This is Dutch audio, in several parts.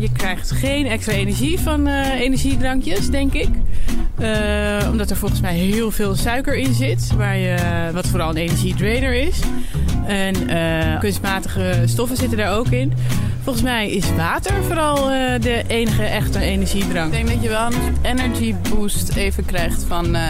Je krijgt geen extra energie van eh, energiedrankjes, denk ik. Eh, omdat er volgens mij heel veel suiker in zit, waar je, wat vooral een energiedrainer is. En eh, kunstmatige stoffen zitten daar ook in. Volgens mij is water vooral eh, de enige echte energiedrank. Ik denk dat je wel een energy boost even krijgt van eh,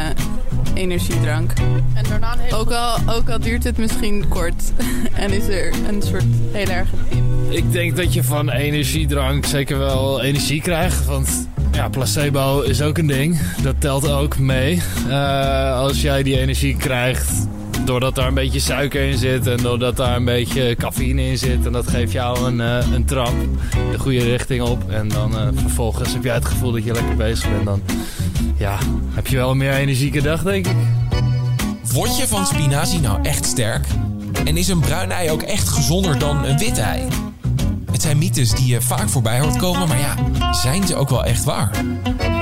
energiedrank. En daarna een hele Ook al, ook al duurt het misschien kort en is er een soort heel erge tip. Ik denk dat je van energiedrank zeker wel energie krijgt. Want ja, placebo is ook een ding. Dat telt ook mee. Eh, als jij die energie krijgt doordat daar een beetje suiker in zit... en doordat daar een beetje cafeïne in zit... en dat geeft jou een, eh, een trap de goede richting op. En dan eh, vervolgens heb jij het gevoel dat je lekker bezig bent. Dan ja, heb je wel een meer energieke dag, denk ik. Word je van spinazie nou echt sterk? En is een bruin ei ook echt gezonder dan een wit ei? Het zijn mythes die je vaak voorbij hoort komen, maar ja, zijn ze ook wel echt waar?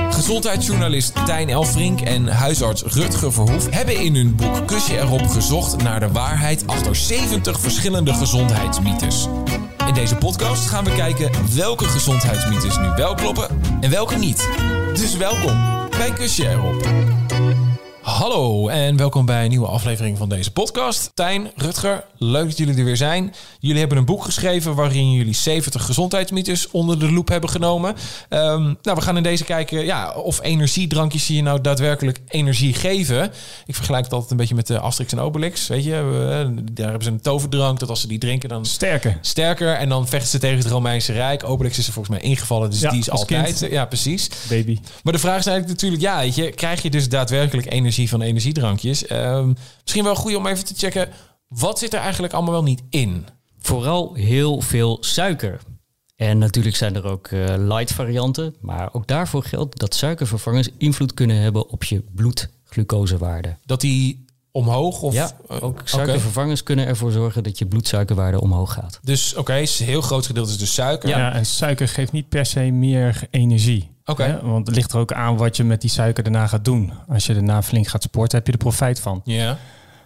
Gezondheidsjournalist Tijn Elfrink en huisarts Rutger Verhoef hebben in hun boek Kusje erop gezocht naar de waarheid achter 70 verschillende gezondheidsmythes. In deze podcast gaan we kijken welke gezondheidsmythes nu wel kloppen en welke niet. Dus welkom bij Kusje erop. Hallo en welkom bij een nieuwe aflevering van deze podcast. Tijn, Rutger, leuk dat jullie er weer zijn. Jullie hebben een boek geschreven waarin jullie 70 gezondheidsmythes onder de loep hebben genomen. Ehm, nou, we gaan in deze kijken ja, of energiedrankjes je nou daadwerkelijk energie geven. Ik vergelijk het altijd een beetje met de Asterix en Obelix. Weet je, We- daar hebben ze een toverdrank dat als ze die drinken dan Sterker. sterker. En dan vechten ze tegen het Romeinse Rijk. Obelix is er volgens mij ingevallen, dus Ja, die is als kind. altijd. Ja, precies. Baby. Maar de vraag is eigenlijk natuurlijk, ja, weet je, krijg je dus daadwerkelijk energie van energiedrankjes? Ehm, misschien wel goed om even te checken, wat zit er eigenlijk allemaal wel niet in? Vooral heel veel suiker. En natuurlijk zijn er ook eh, light varianten. Maar ook daarvoor geldt dat suikervervangers invloed kunnen hebben op je bloedglucosewaarde. Dat die omhoog? Of, ja, eh, ook suikervervangers kunnen ervoor zorgen dat je bloedsuikerwaarde omhoog gaat. Dus oké, is een heel groot gedeelte is dus suiker. Ja. en suiker geeft niet per se meer energie. Oké. Want het ligt er ook aan wat je met die suiker daarna gaat doen. Als je daarna flink gaat sporten, heb je er profijt van. Ja.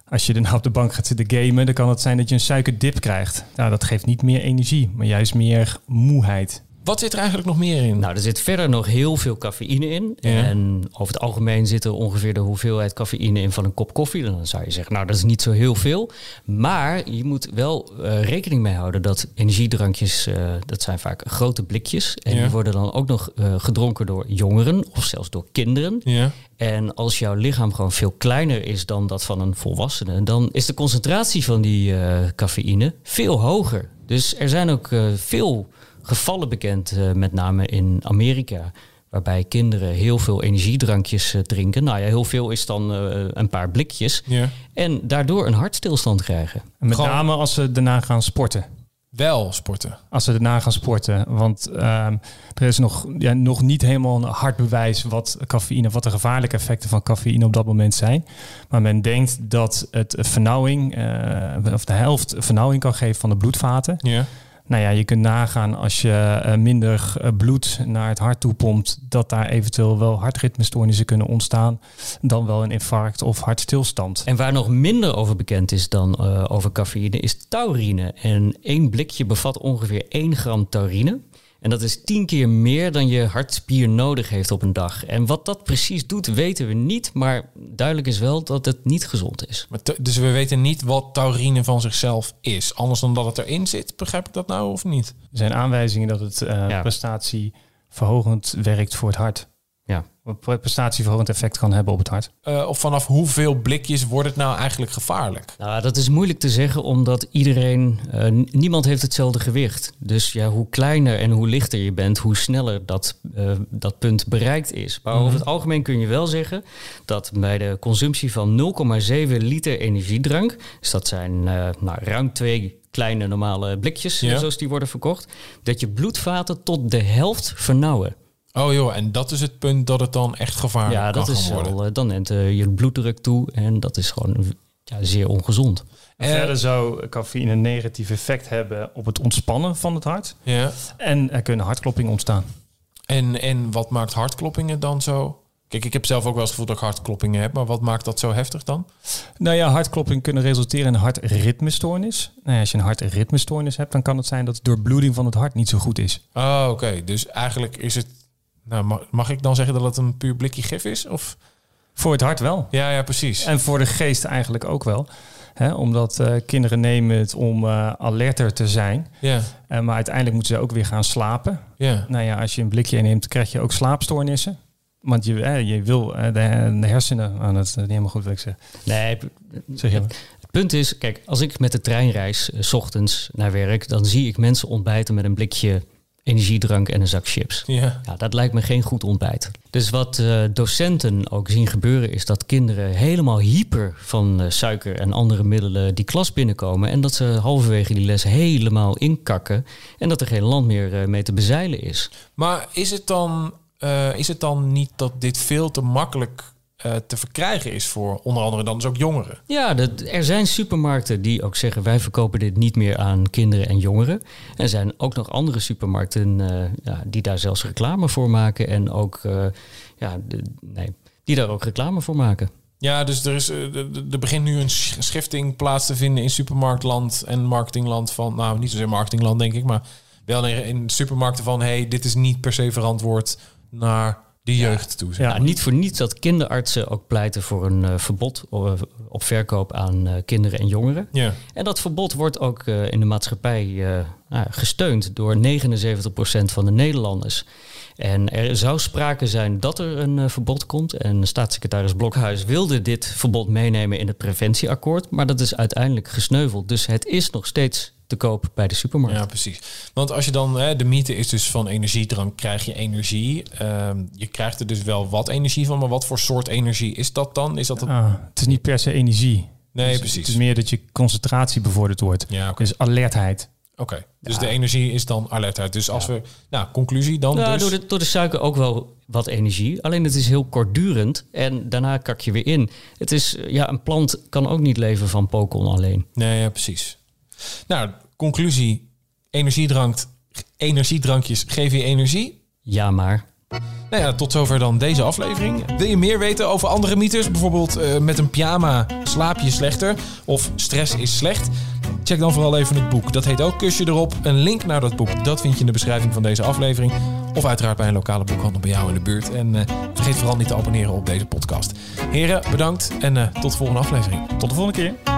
Als je daarna op de bank gaat zitten gamen, dan kan het zijn dat je een suikerdip krijgt. Nou, dat geeft niet meer energie, maar juist meer moeheid. Wat zit er eigenlijk nog meer in? Nou, er zit verder nog heel veel cafeïne in. Ja. En over het algemeen zit er ongeveer de hoeveelheid cafeïne in van een kop koffie. Dan zou je zeggen, nou, dat is niet zo heel veel. Maar je moet wel eh, rekening mee houden dat energiedrankjes, eh, dat zijn vaak grote blikjes. En Ja. die worden dan ook nog eh, gedronken door jongeren of zelfs door kinderen. ja. En als jouw lichaam gewoon veel kleiner is dan dat van een volwassene, dan is de concentratie van die cafeïne veel hoger. Dus er zijn ook veel gevallen bekend, eh, met name in Amerika, waarbij kinderen heel veel energiedrankjes eh, drinken. Nou ja, heel veel is dan eh, een paar blikjes. ja. En daardoor een hartstilstand krijgen. En met Gewoon- name als ze daarna gaan sporten. Wel sporten. Als ze daarna gaan sporten. Want ehm, er is nog, ja, nog niet helemaal een hard bewijs wat cafeïne, wat de gevaarlijke effecten van cafeïne op dat moment zijn. Maar men denkt dat het vernauwing, eh, of de helft vernauwing kan geven van de bloedvaten. Ja. Nou ja, je kunt nagaan als je eh, minder eh, bloed naar het hart toe pompt, dat daar eventueel wel hartritmestoornissen kunnen ontstaan. Dan wel een infarct of hartstilstand. En waar nog minder over bekend is dan eh, over cafeïne, is taurine. En één blikje bevat ongeveer 1 gram taurine. En dat is tien keer meer dan je hartspier nodig heeft op een dag. En wat dat precies doet, weten we niet. Maar duidelijk is wel dat het niet gezond is. Maar dus we weten niet wat taurine van zichzelf is. Anders dan dat het erin zit. Begrijp ik dat nou of niet? Er zijn aanwijzingen dat het eh, Ja. prestatieverhogend werkt voor het hart. Ja. Wat prestatieverhogend effect kan hebben op het hart. Eh, of vanaf hoeveel blikjes wordt het nou eigenlijk gevaarlijk? Nou, dat is moeilijk te zeggen, omdat iedereen, eh, niemand heeft hetzelfde gewicht. Dus ja, hoe kleiner en hoe lichter je bent, hoe sneller dat, eh, dat punt bereikt is. Maar over het algemeen kun je wel zeggen dat bij de consumptie van 0,7 liter energiedrank, dus dat zijn eh, nou, ruim twee kleine normale blikjes, Ja. zoals die worden verkocht, dat je bloedvaten tot de helft vernauwen. Oh joh, en dat is het punt dat het dan echt gevaarlijk ja, kan dat is worden. wel, eh, dan neemt eh, je bloeddruk toe en dat is gewoon ja, zeer ongezond. En Eh, verder zou cafeïne een negatief effect hebben op het ontspannen van het hart. Ja. En er kunnen hartkloppingen ontstaan. En, en wat maakt hartkloppingen dan zo? Kijk, ik heb zelf ook wel eens het gevoel dat ik hartkloppingen heb, maar wat maakt dat zo heftig dan? Nou ja, hartkloppingen kunnen resulteren in een hartritmestoornis. Nou ja, als je een hartritmestoornis hebt, dan kan het zijn dat de doorbloeding van het hart niet zo goed is. Oh, oké. Dus eigenlijk is het. Nou, ma- mag ik dan zeggen dat het een puur blikje gif is? Of? Voor het hart wel. Ja, ja, precies. En voor de geest eigenlijk ook wel. Hè, omdat eh, kinderen nemen het om eh, alerter te zijn. Ja, Eh, maar uiteindelijk moeten ze ook weer gaan slapen. ja. Nou ja, als je een blikje inneemt, krijg je ook slaapstoornissen. Want je, eh, je wil de, de hersenen aan het niet helemaal goed wat ik zeg. Nee, Zeg je. Het punt is, kijk, als ik met de trein reis, 's ochtends naar werk, dan zie ik mensen ontbijten met een blikje energiedrank en een zak chips. ja. Ja, dat lijkt me geen goed ontbijt. Dus wat eh, docenten ook zien gebeuren, is dat kinderen helemaal hyper van eh, suiker en andere middelen die klas binnenkomen. En dat ze halverwege die les helemaal inkakken. En dat er geen land meer eh, mee te bezeilen is. Maar is het, dan, is het dan niet dat dit veel te makkelijk eh, te verkrijgen is voor onder andere dan dus ook jongeren? Ja, dat- er zijn supermarkten die ook zeggen: wij verkopen dit niet meer aan kinderen en jongeren. Er zijn ook nog andere supermarkten eh, ja, die daar zelfs reclame voor maken. En ook, eh, ja, de- nee, die daar ook reclame voor maken. Ja, dus er, is, er begint nu een sch- schifting plaats te vinden in supermarktland en marketingland van, nou niet zozeer marketingland denk ik, maar wel in, in supermarkten van, hey, dit is niet per se verantwoord naar de jeugd toe. zeg Ja. Ja, niet voor niets dat kinderartsen ook pleiten voor een eh, verbod op, op verkoop aan eh, kinderen en jongeren. Ja. En dat verbod wordt ook eh, in de maatschappij eh, nou, gesteund door 79% van de Nederlanders. En er zou sprake zijn dat er een eh, verbod komt. En staatssecretaris Blokhuis wilde dit verbod meenemen in het preventieakkoord. Maar dat is uiteindelijk gesneuveld. Dus het is nog steeds te koop bij de supermarkt. Ja, precies. Want als je dan, hè, de mythe is dus van energiedrank krijg je energie. Ehm, je krijgt er dus wel wat energie van, maar wat voor soort energie is dat dan? Is dat het... Ah, het is niet per se energie. Nee, Dus precies. Het is meer dat je concentratie bevorderd wordt. Ja, oké. Dus alertheid. Oké. Dus de energie is dan alertheid. Dus als we, nou, conclusie dan Nou, dus. door, de, door de suiker ook wel wat energie. Alleen het is heel kortdurend en daarna kak je weer in. Het is, ja, een plant kan ook niet leven van pokon alleen. Nee, ja, precies. Nou, conclusie. Energiedrank, energiedrankjes geven je energie. Ja, maar. Nou ja, tot zover dan deze aflevering. Wil je meer weten over andere mythes? Bijvoorbeeld eh, met een pyjama slaap je slechter of stress is slecht? Check dan vooral even het boek. Dat heet ook Kusje erop. Een link naar dat boek, dat vind je in de beschrijving van deze aflevering. Of uiteraard bij een lokale boekhandel bij jou in de buurt. En eh, vergeet vooral niet te abonneren op deze podcast. Heren, bedankt en eh, tot de volgende aflevering. Tot de volgende keer.